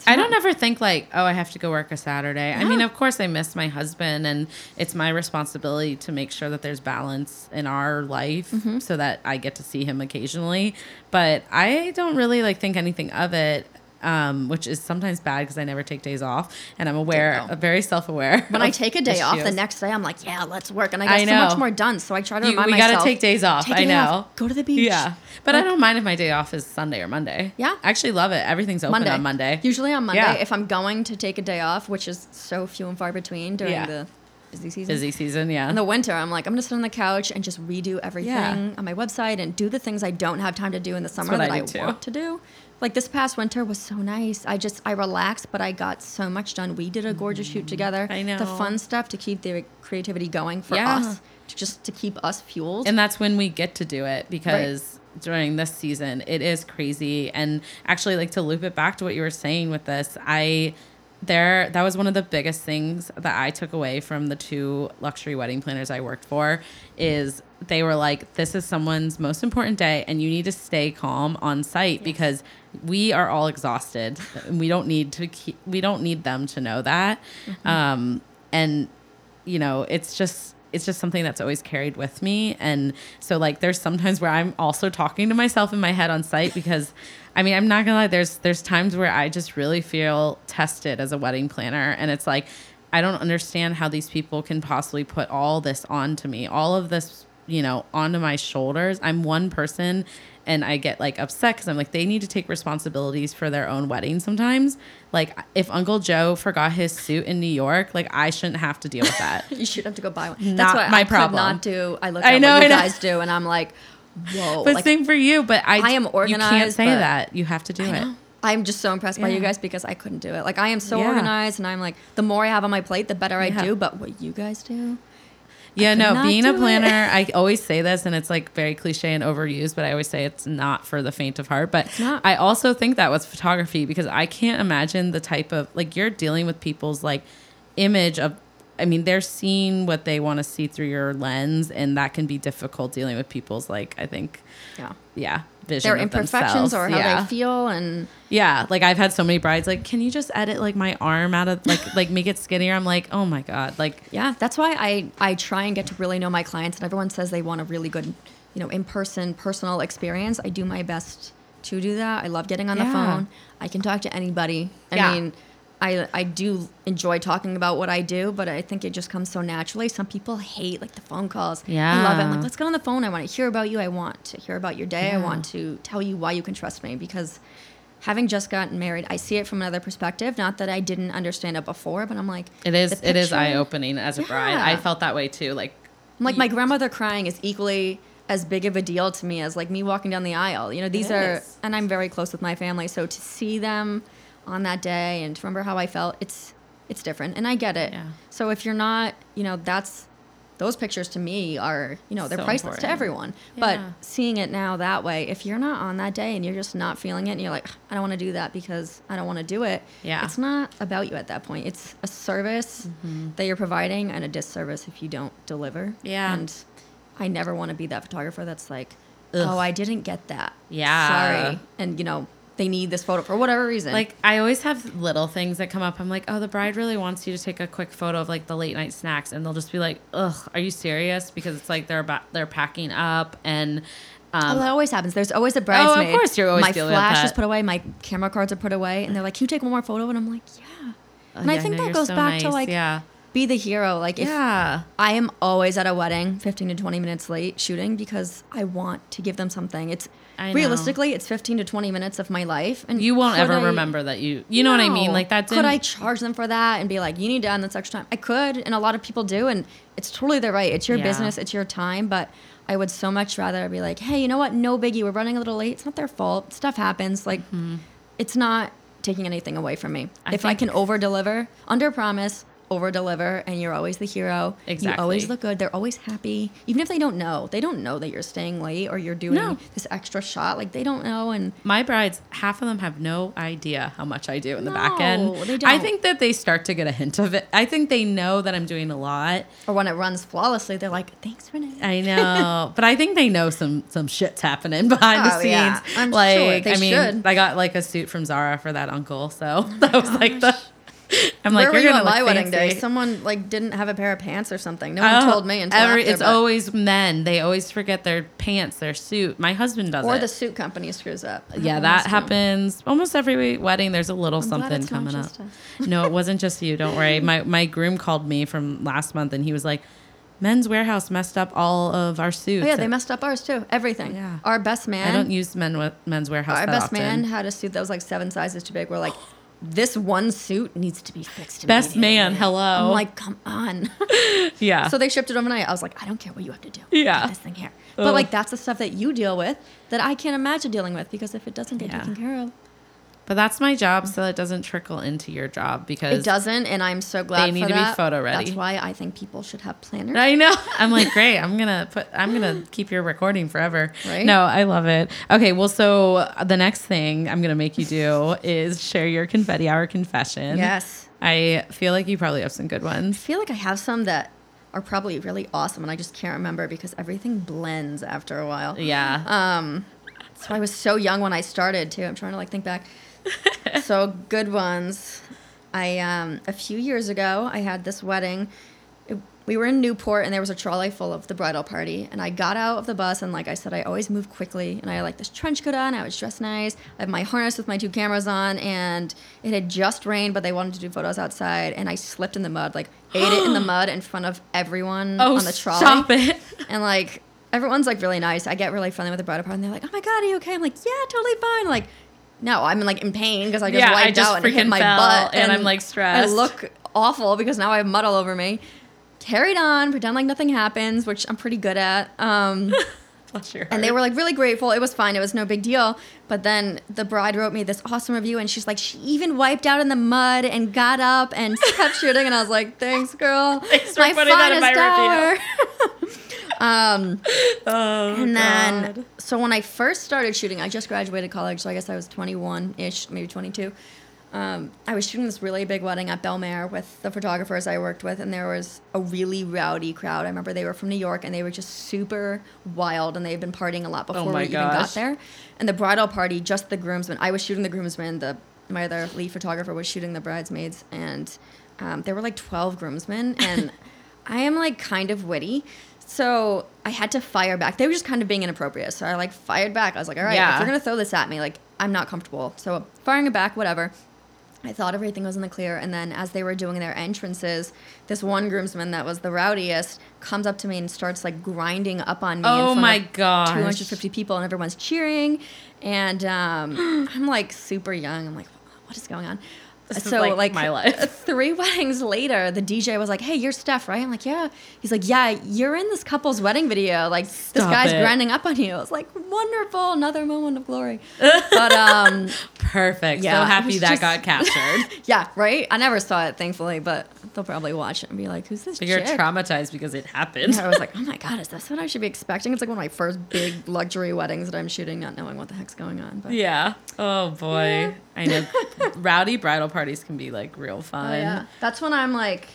It's I not- don't ever think like, oh, I have to go work a Saturday. I mean, of course, I miss my husband, and it's my responsibility to make sure that there's balance in our life Mm-hmm. so that I get to see him occasionally. But I don't really like think anything of it. Um, which is sometimes bad because I never take days off, and I'm aware, very self-aware. When I take a day off, the next day I'm like, yeah, let's work, and I I get so much more done. So I try to You- remind we myself. gotta take days off. take I day know. off, go to the beach. Yeah, but I don't mind if my day off is Sunday or Monday. Yeah. I actually love it. Everything's open Monday. on Monday. Usually on Monday, Yeah. if I'm going to take a day off, which is so few and far between during Yeah. the busy season. Busy season, yeah. In the winter, I'm like, I'm gonna sit on the couch and just redo everything Yeah. on my website and do the things I don't have time to do in the summer that I I, want to do. Like this past winter was so nice. I just I relaxed, but I got so much done. We did a gorgeous shoot together. Mm-hmm. I know. the fun stuff to keep the creativity going for Yeah. us, to just to keep us fueled. and that's when we get to do it because during this season it is crazy and actually like to loop it back to what you were saying with this i there that was one of the biggest things that i took away from the two luxury wedding planners i worked for is they were like this is someone's most important day and you need to stay calm on site because we are all exhausted. And we don't need to keep we don't need them to know that. Um and you know it's just it's just something that's always carried with me. And so like there's sometimes where i'm also talking to myself in my head on site because i mean i'm not gonna lie there's there's times where i just really feel tested as a wedding planner. And it's like i don't understand how these people can possibly put all this onto me all of this you know onto my shoulders. I'm one person and I get like upset because I'm like they need to take responsibilities for their own wedding sometimes. Like if Uncle Joe forgot his suit in New York, like I shouldn't have to deal with that. you should have to go buy one. Not That's what my I problem. not do. I look I at know, what you guys do, and I'm like, whoa. but like, same for you. But I, I am You can't say that. You have to do I it. I'm just so impressed by you guys because I couldn't do it. Like I am so Yeah. organized, and I'm like, the more I have on my plate, the better Yeah. I do. But what you guys do, Yeah, no, being a do it. planner, I always say this and it's like very cliche and overused, but I always say it's not for the faint of heart. But. I also think that with photography because I can't imagine the type of like you're dealing with people's like image of I mean, they're seeing what they want to see through your lens and that can be difficult dealing with people's like I think yeah, yeah, vision their imperfections themselves. or how yeah. they feel, and Yeah, like I've had so many brides like, "Can you just edit like my arm out of like like make it skinnier?" I'm like, "Oh my god." Like yeah, that's why I I try and get to really know my clients. And everyone says they want a really good, you know, in person personal experience. I do my best to do that. I love getting on the phone. I can talk to anybody. I Yeah. mean. I, I do enjoy talking about what I do, but I think it just comes so naturally. Some people hate like the phone calls. Yeah. I love it. I'm like, let's get on the phone. I want to hear about you. I want to hear about your day. I want to tell you why you can trust me because having just gotten married, I see it from another perspective. Not that I didn't understand it before, but I'm like, It is. the It is eye opening as a bride. I felt that way too. Like, I'm like my grandmother crying is equally as big of a deal to me as like me walking down the aisle. You know, these are, and I'm very close with my family, so to see them on that day and to remember how I felt, it's it's different, and I get it. Yeah. So if you're not, you know, that's those pictures to me are, you know, they're So priceless to important. everyone. But seeing it now that way, if you're not on that day and you're just not feeling it, and you're like, I don't want to do that because I don't want to do it. Yeah. It's not about you at that point. It's a service mm-hmm. that you're providing and a disservice if you don't deliver. Yeah. And I never want to be that photographer that's like, oh, Ugh. oh, I didn't get that. Yeah. Sorry. And, you know, they need this photo for whatever reason. like I always have little things that come up. I'm like, oh, the bride really wants you to take a quick photo of like the late night snacks, and they'll just be like, ugh, are you serious? Because it's like they're about they're packing up and. Oh, Um, that always happens. There's always a bridesmaid. Oh, of course you're always my dealing with flash is put away, my camera cards are put away, and they're like, "Can you take one more photo?" And I'm like, "Yeah." oh, and I think know, that goes so back to like yeah, be the hero. Like if yeah, I am always at a wedding 15 to 20 minutes late shooting because I want to give them something. It's I know. realistically it's 15 to 20 minutes of my life and you won't ever I- remember that you. You know what I mean? Like that. Could I charge them for that and be like, you need to end this extra time? I could, and a lot of people do, and it's totally their right. It's your Yeah. business, it's your time, but I would so much rather be like, hey, you know what? No biggie. We're running a little late. It's not their fault. Stuff happens. Like, mm-hmm. it's not taking anything away from me. I if I can over deliver, under promise, over deliver and you're always the hero. Exactly. You always look good. They're always happy. Even if they don't know. They don't know that you're staying late or you're doing No. this extra shot. Like they don't know and My brides, half of them have no idea how much I do in the back No, end. they I don't. I think that they start to get a hint of it. I think they know that I'm doing a lot. or when it runs flawlessly, they're like, Thanks, Renee. I know, but I think they know some some shit's happening behind the Oh, scenes. yeah. I'm like, sure. They I mean, should. I got like a suit from Zara for that uncle, so that was oh like the. I'm like, Where were you're gonna on my wedding day? Someone like didn't have a pair of pants or something. No one Oh, told me until every- after, it's always men. They always forget their pants, their suit. My husband does or it. the suit company screws up. yeah, happens that happens almost every wedding. There's a little I'm something coming up. no, it wasn't just you. Don't worry. My my groom called me from last month, and he was like, "Men's Wearhouse messed up all of our oh, suits." Oh yeah, they messed up ours too. Everything. Yeah. Our best man. I don't use men with Men's Wearhouse. our that best often. man had a suit that was like seven sizes too big. We're like, this one suit needs to be fixed. Best man, hello. I'm like, come on. Yeah. so they shipped it overnight. I was like, I don't care what you have to do. Yeah. Get this thing here. But like that's the stuff that you deal with that I can't imagine dealing with because if it doesn't get Yeah. taken care of, but that's my job, so it doesn't trickle into your job because it doesn't. And I'm so glad they need to be photo ready. That's why I think people should have planners. I know. I'm like, great. I'm gonna put. I'm gonna keep your recording forever. Right? No, I love it. Okay. Well, so uh, the next thing I'm gonna make you do is share your confetti hour confession. Yes. I feel like you probably have some good ones. I feel like I have some that are probably really awesome and I just can't remember because everything blends after a while. Yeah. Um, so I was so young when I started too. I'm trying to like think back. so good ones. I um, a few years ago I had this wedding. It- we were in Newport and there was a trolley full of the bridal party. And I got out of the bus and like I said, I always move quickly. And I had like this trench coat on. I was dressed nice. I had my harness with my two cameras on. And it had just rained, but they wanted to do photos outside. And I slipped in the mud, like ate it in the mud in front of everyone oh, on the trolley. stop it. And like everyone's like really nice. I get really friendly with the bridal party, and they're like, "Oh my god, are you okay?" I'm like, "Yeah, totally fine." Like, no, I'm like in pain because I just Yeah, I wiped just out and hit my butt, and I'm, like, stressed. I look awful because now I have mud all over me. Carried on, pretend like nothing happens, which I'm pretty good at. Um, and they were like really grateful. It was fine. It was no big deal. But then the bride wrote me this awesome review, and she's like, she even wiped out in the mud and got up and kept shooting. And I was like, thanks, girl. Thanks for putting that in my review. Um, Oh, and then, God. so when I first started shooting, I just graduated college, so I guess I was 21 ish, maybe 22. Um, I was shooting this really big wedding at Belle Mer with the photographers I worked with, and there was a really rowdy crowd. I remember they were from New York, and they were just super wild, and they had been partying a lot before Oh we even got there. And the bridal party, just the groomsmen. I was shooting the groomsmen. The my other lead photographer was shooting the bridesmaids, and um, there were like 12 groomsmen, and I am like kind of witty. So I had to fire back. They were just kind of being inappropriate. So I like fired back. I was like, all right, Yeah. if you're gonna throw this at me, like I'm not comfortable. So firing it back, whatever. I thought everything was in the clear, and then as they were doing their entrances, this one groomsman that was the rowdiest comes up to me and starts like grinding up on me. Oh my of gosh. 250 people, and everyone's cheering, and um, I'm like super young. I'm like, what is going on? This is, like, my life. Three weddings later, the DJ was like, "Hey, you're Steph, right?" I'm like, "Yeah." He's like, "Yeah, you're in this couple's wedding video. Like, this guy's it. grinding up on you." I was like, "Wonderful, another moment of glory." But um, Perfect. Yeah, so happy that just- got captured. yeah, right. I never saw it, thankfully, but they'll probably watch it and be like, "Who's this?" But you're traumatized because it happened. Yeah, I was like, "Oh my god, is this what I should be expecting?" It's like one of my first big luxury weddings that I'm shooting, not knowing what the heck's going on. But Yeah. Oh boy. Yeah. I know. Rowdy bridal parties can be like real oh, fun. Oh, yeah. That's when I'm like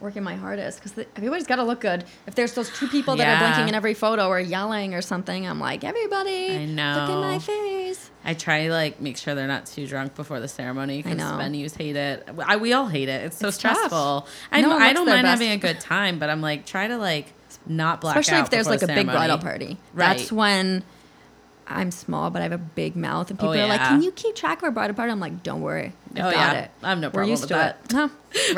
working my hardest because everybody's got to look good. If there's those two people that are blinking in every photo or yelling or something, I'm like, everybody, I look at my face. I try to like make sure they're not too drunk before the ceremony because venues hate it. I, we all hate it. It's so It's stressful. I, No don't- I don't mind best. having a good time, but I'm like try to like not black Especially out if there's like a the big bridal party. Right. That's when I'm small, but I have a big mouth, and Oh, people are like, "Can you keep track of our bridal party?" I'm like, "Don't worry, I Oh, got yeah. it. I have no We're problem used with to that. it." Huh.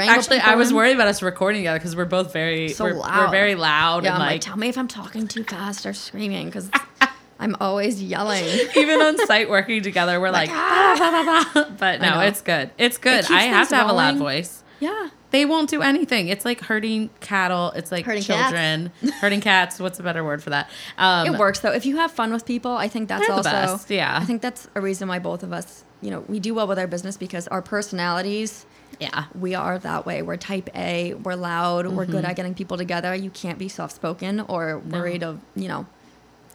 Actually, I was worried about us recording together because we're both very So we're, we're very loud Yeah, and like, like tell me if I'm talking too fast or screaming because I'm always yelling. even on site working together, we're like, "Ah, blah, blah." but no, it's good. It's good. keeps I have to have a loud voice. Yeah. They won't do anything. It's like hurting cattle. It's like Hurting cats. children, hurting cats. What's a better word for that? Um, it works though. If you have fun with people, I think that's also best, yeah. I think that's a reason why both of us, you know, we do well with our business because our personalities Yeah. we are that way. We're type A. We're loud. We're good Mm-hmm. at getting people together. You can't be soft spoken or worried of you know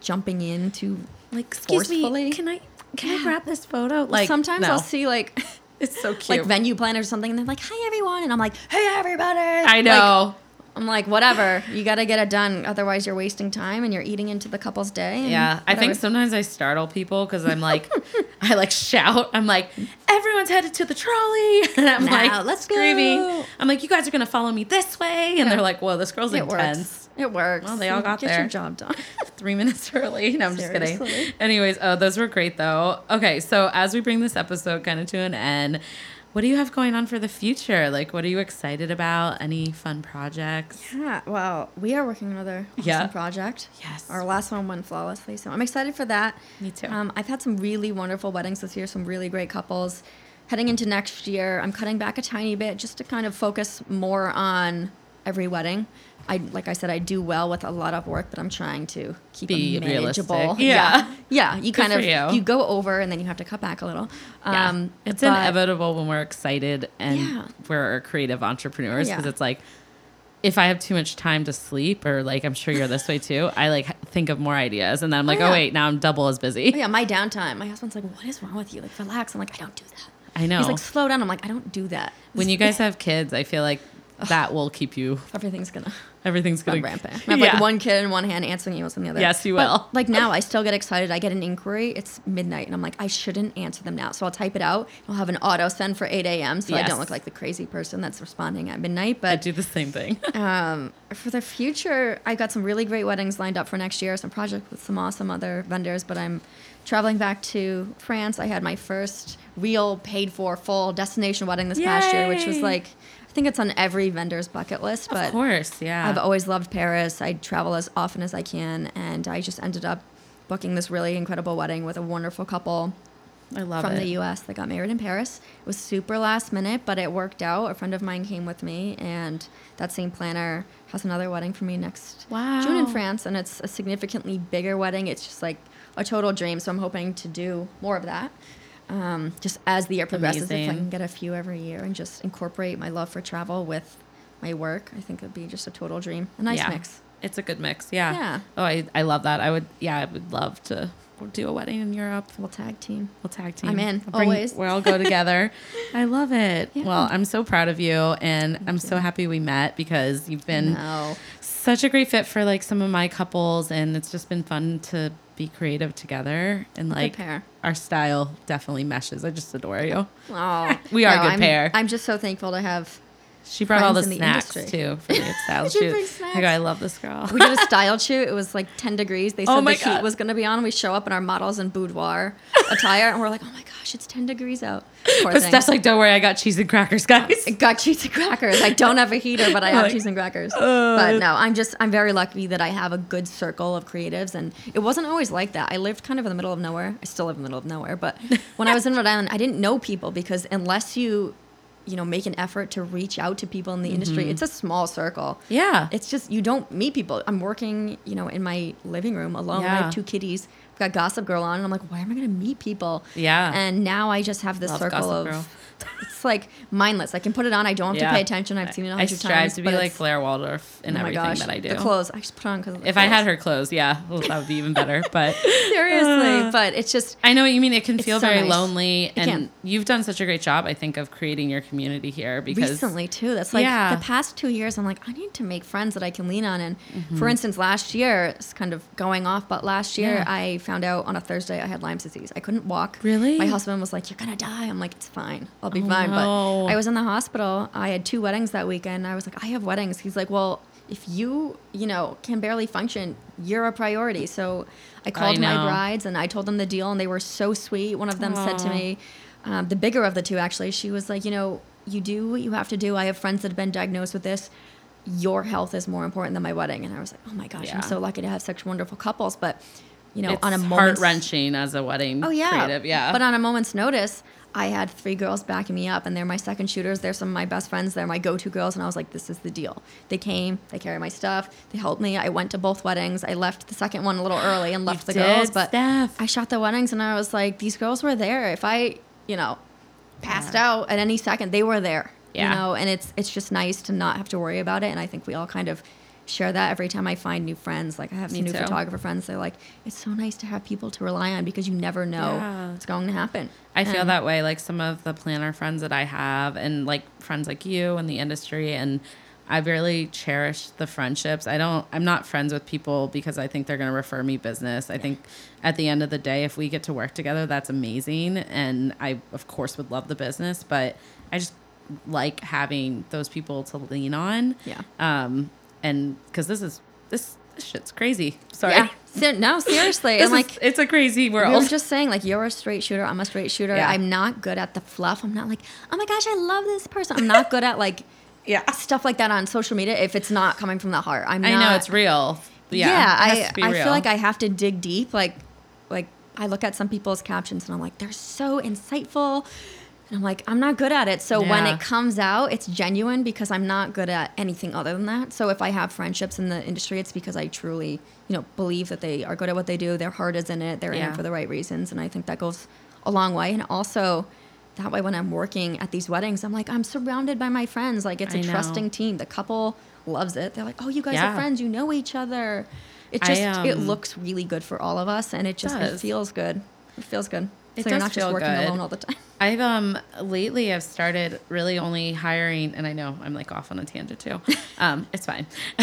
jumping into Like, excuse Forcefully? me, can I can I grab this photo? Like, like sometimes no. I'll see like It's so cute. like venue planners or something and they're like hi everyone and I'm like hey everybody I Like, know. I'm like whatever you got to get it done otherwise you're wasting time and you're eating into the couple's day yeah, I think sometimes I startle people because I'm like, I like shout. I'm like, everyone's headed to the trolley, and I'm Now, like, let's screaming. go. I'm like, you guys are gonna follow me this way, and they're like, whoa, this girl's it intense. works it works Well, they all got get there. your job done Three minutes early. No, I'm just kidding. Anyways, oh, those were great though. Okay, so as we bring this episode kind of to an end, what do you have going on for the future? Like, what are you excited about? Any fun projects? Yeah, well, we are working on another awesome Yeah. project. Yes. Our last one went flawlessly, so I'm excited for that. Me too. Um, I've had some really wonderful weddings this year, some really great couples. Heading into next year, I'm cutting back a tiny bit just to kind of focus more on every wedding. I like I said, I do well with a lot of work, but I'm trying to keep Be it manageable. realistic. Yeah. yeah, You Good kind of you. go over and then you have to cut back a little. Yeah. Um, it's but- inevitable when we're excited and Yeah. we're creative entrepreneurs because Yeah. it's like if I have too much time to sleep or like I'm sure you're this way too, I like think of more ideas and then I'm like, oh, yeah. wait, now I'm double as busy. Oh, yeah, my downtime. My husband's like, "What is wrong with you? Like, relax." I'm like, "I don't do that." I know. He's like, "Slow down." I'm like, "I don't do that." when you guys have kids, I feel like that will keep you everything's gonna everything's gonna rampant. I have Yeah. like one kid in one hand answering emails in the other. Yes, you But, will. like now, I still get excited. I get an inquiry. It's midnight, and I'm like, I shouldn't answer them now. So I'll type it out. I'll have an auto send for 8 a.m. So I don't look like the crazy person that's responding at midnight. But I do the same thing. um, for the future, I've got some really great weddings lined up for next year. Some projects with some awesome other vendors. But I'm traveling back to France. I had my first real paid for full destination wedding this past year, which was like. I think it's on every vendor's bucket list, but of course, yeah. I've always loved Paris. I travel as often as I can, and I just ended up booking this really incredible wedding with a wonderful couple I love from it. the U.S. that got married in Paris. It was super last minute, but it worked out. A friend of mine came with me, and that same planner has another wedding for me next June in France, and it's a significantly bigger wedding. It's just like a total dream. So I'm hoping to do more of that. Um, just as the year progresses, if I can get a few every year and just incorporate my love for travel with my work, I think it'd be just a total dream. A nice Yeah. mix. It's a good mix. Yeah. Yeah. Oh, I, I love that. I would yeah, I would love to do a wedding in Europe. We'll tag team. We'll tag team. I'm in, I'll bring- always. We'll all go together. I love it. Yeah. Well, I'm so proud of you, and I'm so happy we met because you've been No. such a great fit for like some of my couples, and it's just been fun to be creative together and like our style definitely meshes. I just adore you. Oh, We are a good I'm, pair. I'm just so thankful to have. She brought all the snacks too for the style She shoot. I go, I love this girl. We did a style shoot. It was like 10 degrees. They said Oh my the heat was going to be on. We show up in our models and boudoir attire, and we're like, oh my gosh, it's 10 degrees out. Poor But thing. Steph's like, don't worry, I got cheese and crackers, guys. I got cheese and crackers. I don't have a heater, but I have Like, cheese and crackers. uh, but no, I'm just I'm very lucky that I have a good circle of creatives, and it wasn't always like that. I lived kind of in the middle of nowhere. I still live in the middle of nowhere, but when I was in Rhode Island, I didn't know people because unless you, you know, make an effort to reach out to people in the Mm-hmm. industry, it's a small circle. Yeah. It's just you don't meet people. I'm working, you know, in my living room alone. I Yeah. have two kitties. I've got Gossip Girl on, and I'm like, why am I going to meet people? Yeah. And now I just have this Love circle of. Girl. It's like mindless. I can put it on. I don't have Yeah. to pay attention. I've seen it a I hundred strive times. to be like Blair Waldorf in oh everything gosh, that I do. The clothes I just put on because if I had her clothes, yeah, well, that would be even better. But seriously, but it's just I know what you mean. It can feel so very nice. lonely, and can. you've done such a great job, I think, of creating your community here. Because recently too. That's like Yeah. the past two years. I'm like, I need to make friends that I can lean on. And Mm-hmm. for instance, last year, it's kind of going off, but last year Yeah. I found out on a Thursday I had Lyme disease. I couldn't walk. Really? My husband was like, "You're gonna die." I'm like, "It's fine. I'll be Oh, fine." no. But I was in the hospital. I had two weddings that weekend. I was like, "I have weddings." He's like, "Well." If you, you know, can barely function, you're a priority. So I called my brides and I told them the deal, and they were so sweet. One of them said to me, um, the bigger of the two actually, she was like, you know, you do what you have to do. I have friends that have been diagnosed with this. Your health is more important than my wedding. And I was like, oh my gosh, Yeah. I'm so lucky to have such wonderful couples. But, you know, it's on a heart wrenching as a wedding Oh yeah, creative. Yeah, But on a moment's notice, I had three girls backing me up, and they're my second shooters. They're some of my best friends. They're my go-to girls, and I was like, "This is the deal." They came, they carried my stuff, they helped me. I went to both weddings. I left the second one a little early and left the did, girls, but Steph. I shot the weddings, and I was like, "These girls were there. If I, you know, passed Yeah. out at any second, they were there." Yeah. You know, and it's it's just nice to not have to worry about it. And I think we all kind of share that every time I find new friends. Like I have new too. photographer friends. They're like, it's so nice to have people to rely on because you never know Yeah. what's going to happen. I feel that way. Like some of the planner friends that I have, and like friends like you in the industry, and I really cherish the friendships. I don't. I'm not friends with people because I think they're going to refer me business. I think at the end of the day, if we get to work together, that's amazing, and I of course would love the business, but I just like having those people to lean on. Yeah. Um, and because this is this, this shit's crazy. Sorry. Yeah. No, seriously. Is- like it's a crazy world. just saying, like you're a straight shooter, I'm a straight shooter. Yeah. I'm not good at the fluff. I'm not like, oh my gosh, I love this person. I'm not good at like yeah. stuff like that on social media if it's not coming from the heart. I'm I not, know it's real. Yeah, Yeah, I, I real. feel like I have to dig deep. Like, like I look at some people's captions and I'm like, they're so insightful. And I'm like, I'm not good at it. So when it comes out, it's genuine because I'm not good at anything other than that. So if I have friendships in the industry, it's because I truly, you know, believe that they are good at what they do. Their heart is in it. They're in it for the right reasons. And I think that goes a long way. And also, that way when I'm working at these weddings, I'm like, I'm surrounded by my friends. Like it's a I know. trusting team. The couple loves it. They're like, oh, you guys Yeah. are friends. You know each other. It I, just it um, looks really good for all of us, and it just it feels good. It feels good. It so you're not just working good. alone all the time. I've um lately I've started really only hiring, and I know I'm like off on a tangent too. Um, it's fine,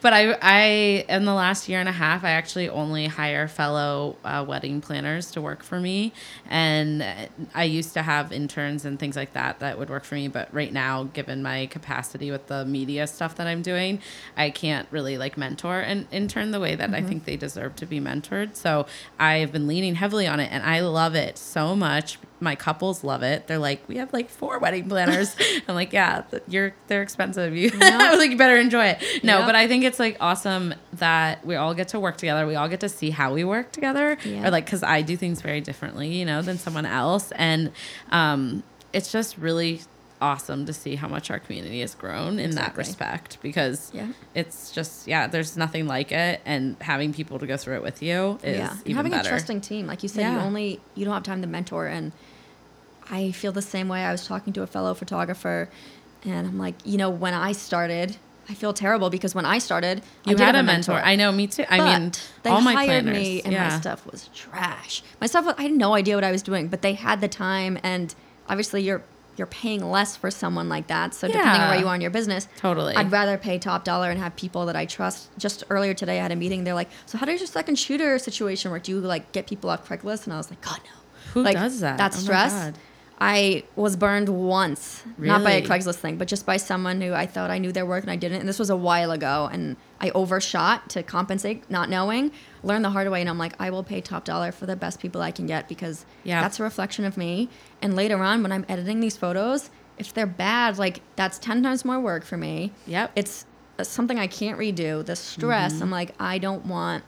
but I I in the last year and a half I actually only hire fellow uh, wedding planners to work for me, and I used to have interns and things like that that would work for me, but right now, given my capacity with the media stuff that I'm doing, I can't really like mentor an intern the way that I think they deserve to be mentored. So I've been leaning heavily on it, and I love it so much my couples love it. They're like, we have like four wedding planners. I'm like, yeah, you're they're expensive. You, I was like, you better enjoy it. No, Yep. but I think it's like awesome that we all get to work together. We all get to see how we work together, Yeah. or like because I do things very differently, you know, than someone else, and um, it's just really awesome to see how much our community has grown in that respect because Yeah. it's just yeah, there's nothing like it, and having people to go through it with you is yeah, and even having better. a trusting team, like you said, you only you don't have time to mentor, and I feel the same way. I was talking to a fellow photographer, and I'm like, you know, when I started, I feel terrible because when I started, I You did had a mentor. I know, me too. I mean, they all my hired planners. me, and yeah. my stuff was trash. My stuff, was- I had no idea what I was doing, but they had the time, and obviously, you're you're paying less for someone like that. So depending on where you are in your business, Totally. I'd rather pay top dollar and have people that I trust. Just earlier today, I had a meeting. They're like, "So how does your second shooter situation work? Do you like get people off Craigslist?" And I was like, "God no." Who like, does that? That Oh stress. I was burned once, not by a Craigslist thing, but just by someone who I thought I knew their work and I didn't. And this was a while ago, and I overshot to compensate, not knowing. Learned the hard way, and I'm like, I will pay top dollar for the best people I can get because Yeah. that's a reflection of me. And later on, when I'm editing these photos, if they're bad, like that's ten times more work for me. Yep. It's uh, something I can't redo. The stress. Mm-hmm. I'm like, I don't want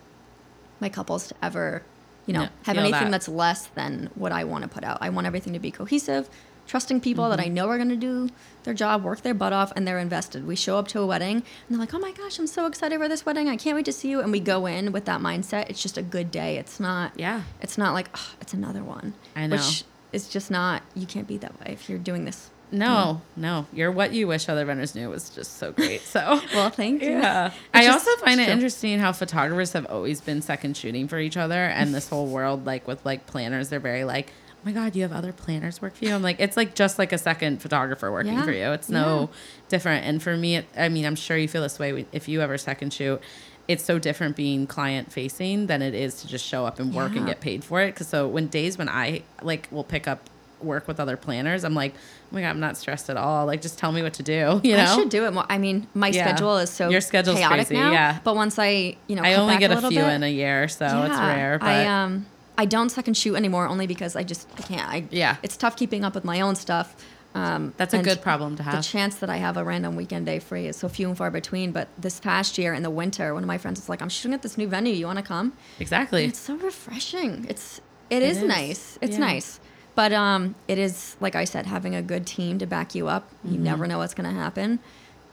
my couples to ever, you know, Yeah, have anything that. that's less than what I want to put out. I want everything to be cohesive, trusting people that I Mm-hmm. know are going to do their job, work their butt off, and they're invested. We show up to a wedding and they're like, oh my gosh, I'm so excited for this wedding. I can't wait to see you. And we go in with that mindset. It's just a good day. It's not, Yeah. it's not like, oh, it's another one. I know. Which is just not, you can't be that way if you're doing this. No, no. You're what you wish other vendors knew was just so great. So Well, thank you. Yeah. I also find it's it interesting how photographers have always been second shooting for each other and this whole world like with like planners they're very like oh my god you have other planners work for you i'm like it's like just like a second photographer working Yeah. for you it's no different and for me it, i mean i'm sure you feel this way if you ever second shoot it's so different being client facing than it is to just show up and work and get paid for it because so when days when i like will pick up work with other planners i'm like oh my god i'm not stressed at all like just tell me what to do you know I should do it more. I mean, my Yeah. schedule is so Your schedule's chaotic crazy, now. yeah. But once I, you know, i only get a, little few bit, in a year so it's rare but I um I don't second shoot anymore only because I just I can't. I Yeah. It's tough keeping up with my own stuff. Um, That's a good problem to have. The chance that I have a random weekend day free is so few and far between. But this past year in the winter, one of my friends was like, "I'm shooting at this new venue. You want to come?" exactly It's so refreshing. It's it is, is. nice. It's Yeah. nice. But um it is like I said having a good team to back you up. You never know what's going to happen.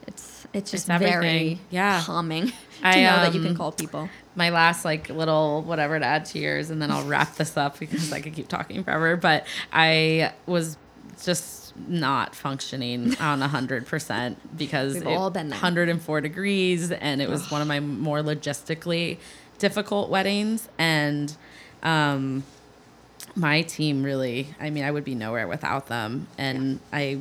It's it's just Mm-hmm. It's very Yeah. calming to I, know that you can um, call people. my last like little whatever to add to yours and then I'll wrap this up because I could keep talking forever. But I was just not functioning on 100% because We've it- all been there. 104 degrees and it was one of my more logistically difficult weddings and um my team really i mean i would be nowhere without them. And i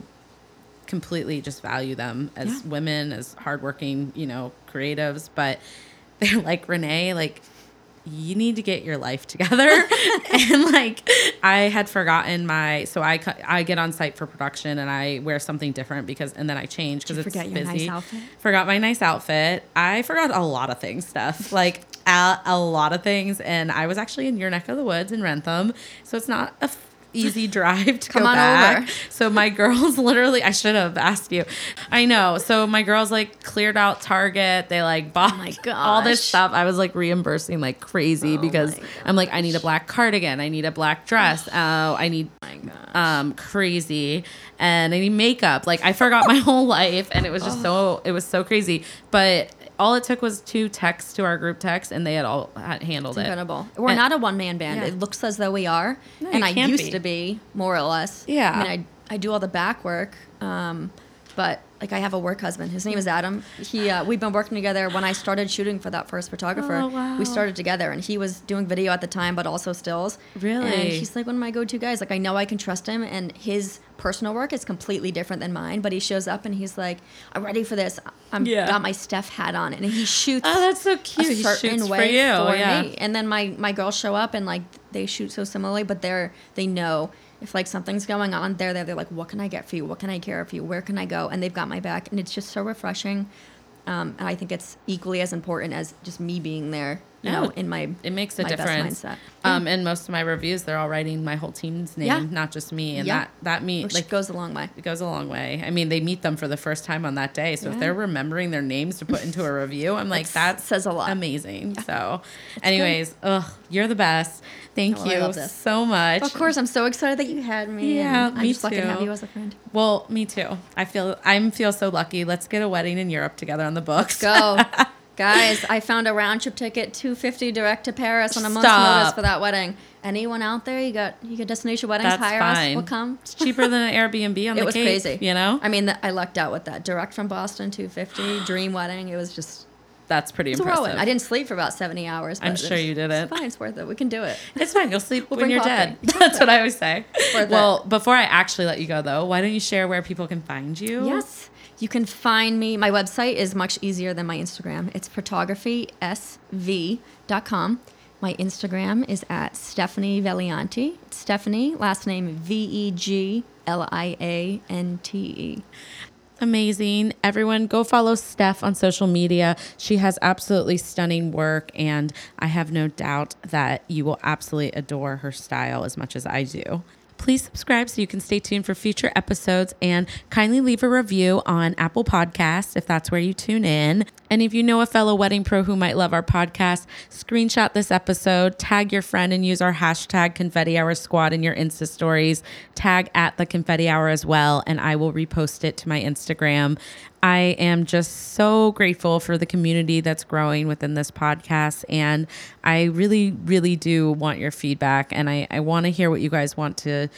completely just value them as Yeah. women as hardworking you know creatives. But they're like renee like you need to get your life together. And like i had forgotten my so i i get on site for production and i wear something different because and then i change because it's forget nice busy. outfit? forgot my nice outfit. I forgot a lot of things stuff. Like a, a lot of things and i was actually in your neck of the woods in Wrentham so it's not a f- easy drive to Come go on back over. so my girls literally I should have asked you. I know. So my girls like cleared out Target. They like bought Oh all this stuff. I was like reimbursing like crazy Oh because I'm like I need a black cardigan. I need a black dress. Oh, I need my um crazy and I need makeup. Like I forgot my whole life and it was just so it was so crazy. But all it took was two texts to our group text and they had all had handled it. Incredible. We're And- not a one man band. Yeah. It looks as though we are, No, and I used be. to be more or less. Yeah. I mean, I I do all the back work, um, but like I have a work husband. His name is Adam. He uh, we've been working together. When I started shooting for that first photographer, Oh, wow. we started together, and he was doing video at the time, but also stills. Really? And he's like one of my go to guys. Like I know I can trust him, and his personal work is completely different than mine. But he shows up and he's like, "I'm ready for this. I'm Yeah. got my Steph hat on," and he shoots Oh, that's so a cute. He certain shoots for way you, for yeah. me. And then my my girls show up and like they shoot so similarly, but they're they know if like something's going on, they're there. They're like, what can I get for you? What can I care for you? Where can I go? And they've got my back, and it's just so refreshing. Um, and I think it's equally as important as just me being there, Yeah. know, in my It makes a difference. mindset. Um, and most of my reviews, they're all writing my whole team's name, Yeah. not just me. And Yeah. that that me which like goes a long way. it goes a long way. I mean, they meet them for the first time on that day, so if they're remembering their names to put into a review, I'm like, that says a lot. Amazing. So, anyways, ugh, you're the best. Thank Oh, you so much. Of course, I'm so excited that you had me. Yeah, and I'm me just lucky to have too. you as a friend. Well, me too. I feel I'm feel so lucky. Let's get a wedding in Europe together on the books. Go. Guys, I found a round trip ticket, two fifty direct to Paris on a month's Stop. notice for that wedding. Anyone out there? You got you got destination weddings? That's hire fine. us. We'll come. It's cheaper than an Airbnb on It the was Cape, crazy. You know, I mean, I lucked out with that. Direct from Boston, two fifty, dream wedding. It was just that's pretty impressive. I didn't sleep for about seventy hours. I'm sure you didn't. It's fine. It's worth it. We can do it. It's fine. You'll sleep We'll when you're coffee. dead. That's what I always say. Well, before I actually let you go, though, why don't you share where people can find you? Yes. You can find me. My website is much easier than my Instagram. It's photographysv.com. My Instagram is at Stephanie Vegliante. Stephanie, last name V E G L I A N T E. Amazing. Everyone, go follow Steph on social media. She has absolutely stunning work, and I have no doubt that you will absolutely adore her style as much as I do. Please subscribe so you can stay tuned for future episodes and kindly leave a review on Apple Podcasts if that's where you tune in. And if you know a fellow wedding pro who might love our podcast, screenshot this episode, tag your friend, and use our hashtag Confetti Hour Squad in your Insta stories. Tag at the Confetti Hour as well, and I will repost it to my Instagram. I am just so grateful for the community that's growing within this podcast. And I really, really do want your feedback. And I, I want to hear what you guys want to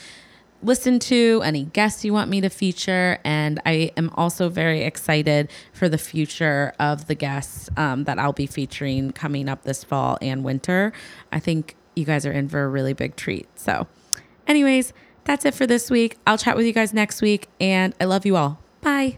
listen to, any guests you want me to feature. And I am also very excited for the future of the guests um, that I'll be featuring coming up this fall and winter. I think you guys are in for a really big treat. So, anyways, that's it for this week. I'll chat with you guys next week. And I love you all. Bye.